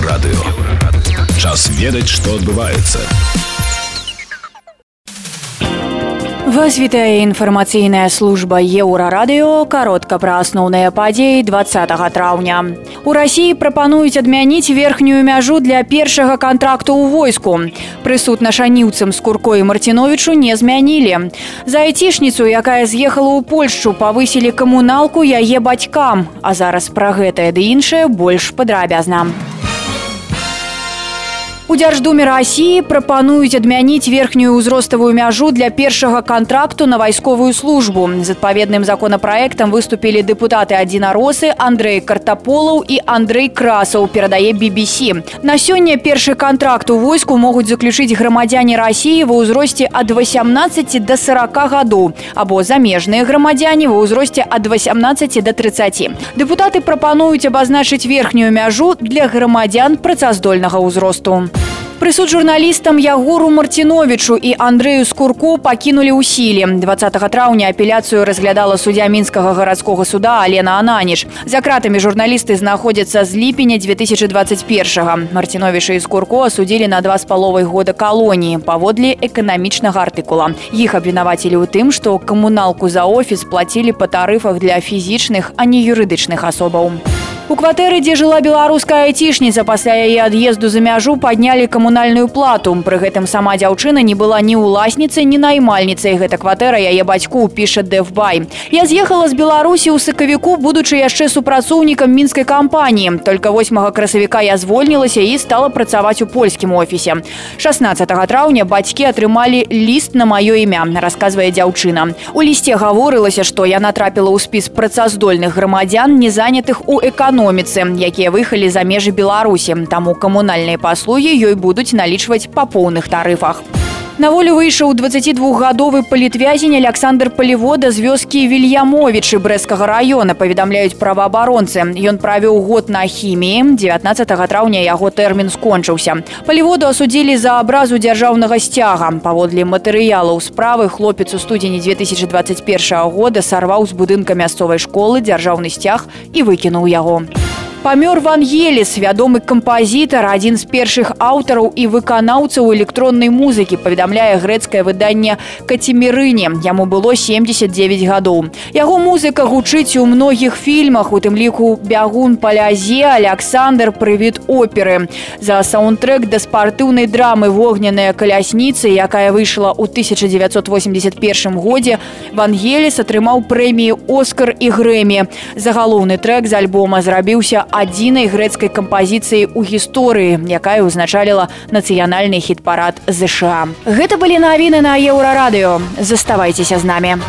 Еўрарадыё. Час ведаць, што адбываецца. Вас вітае інфармацыйная служба еўрарадыё каротка пра асноўныя падзеі 20 траўня. У рассіі прапануюць адмяніць верхнюю мяжу для першага кантракту ў войску. Прысуд на шаніўцам з куркой марціновічу не змянілі. За айцішніцу, якая з'ехала ў Польшчу, павысілі камуналку яе бацькам, а зараз пра гэтае ды іншае больш падрабязна. У дзярждуме рассіі прапануюць адмяніць верхнюю ўзроставую мяжу для першага кантракту на вайсковую службу. З адпаведным законапраектам выступілі дэпутаты адзінаросы Андрэй Картаполаў і Андрэй Красаў перадае BBC. На сёння першы кантракт у войску могуць заключыць грамадзяне рассіі ва ўзросце ад 18 до 40 гадоў або замежныя грамадзяне ва ўзросце ад 18 до 30. Дэпутаты прапануюць абазначыць верхнюю мяжу для грамадзян працаздольнага ўзросту. Прысуд журналістам Ягору Марціновічу і Андрэю Скурку пакінулі ў сіле. 20 траўня апеляцыю разглядала суддзя мінскага гарадскога суда Алена Ананіш. За кратамі журналісты знаходзяцца з ліпеня 2021. Марціновіша і Скурко асудзілі на два з паловай года калоніі паводле эканамічнага артыкула. Іх абвінавацілі ў тым, што камуналку за офіс плацілі па тарыфах для фізічных, а не юрыдычных асобаў. У кватэры, дзе жыла беларуская айцішніца пасля яе ад'езду за мяжу паднялі камунальную плату. Пры гэтым сама дзяўчына не была ні ўласніцай, ні наймальніцай. Гэта кватэра яе бацьку піша Дэвбай. Я з'ехала з Беларусі ў сакавіку, будучы яшчэ супрацоўнікам мінскай кампаніі. Только 8 красавіка я звольнілася і стала працаваць у польскім офісе. 16 траўня бацькі атрымалі ліст на маё імя, расказвае дзяўчына. У лісце гаворылася, што яна трапіла ў спіс працаздольных грамадзян, не занятых у эканоміцы эканоміцы, якія выехалі за межы Беларусі. Таму камунальныя паслугі ёй будуць налічваць па поўных тарыфах. На волю выйшаў 22гадовы палітвязень Александр Палівода з вёскі Вільямовічы брэскага раёна паведамляюць праваабаронцы. Ён правіў год на хіміі. 19 траўня яго тэрмін скончыўся. Паліводу асудзілі за абразу дзяржаўнага сцяга. Паводле матэрыялаў справы хлопец у студзені 2021 года сарваў з будынка мясцовай школы дзяржаўны сцяг і выкінуў яго. Памёр Ван Еліс, вядомы кампазітар, адзін з першых аўтараў і выканаўцаў электроннай музыкі, паведамляе грэцкае выданне Кацімірыне. Яму было 79 гадоў. Яго музыка гучыць у многіх фільмах, у тым ліку бягун палязе, Александр прывід оперы. За саундтрек да спартыўнай драмы вогненная калясніца, якая выйшла ў 1981 годзе, Ван Еліс атрымаў прэмію Оскар і Грэмі. Загалоўны трек з альбома зрабіўся адзінай грэцкай кампазіцыі ў гісторыі, якая ўзначаліла нацыянальны хіт-парад ЗША. Гэта былі навіны на еўрарадыё. Заставайцеся з намі.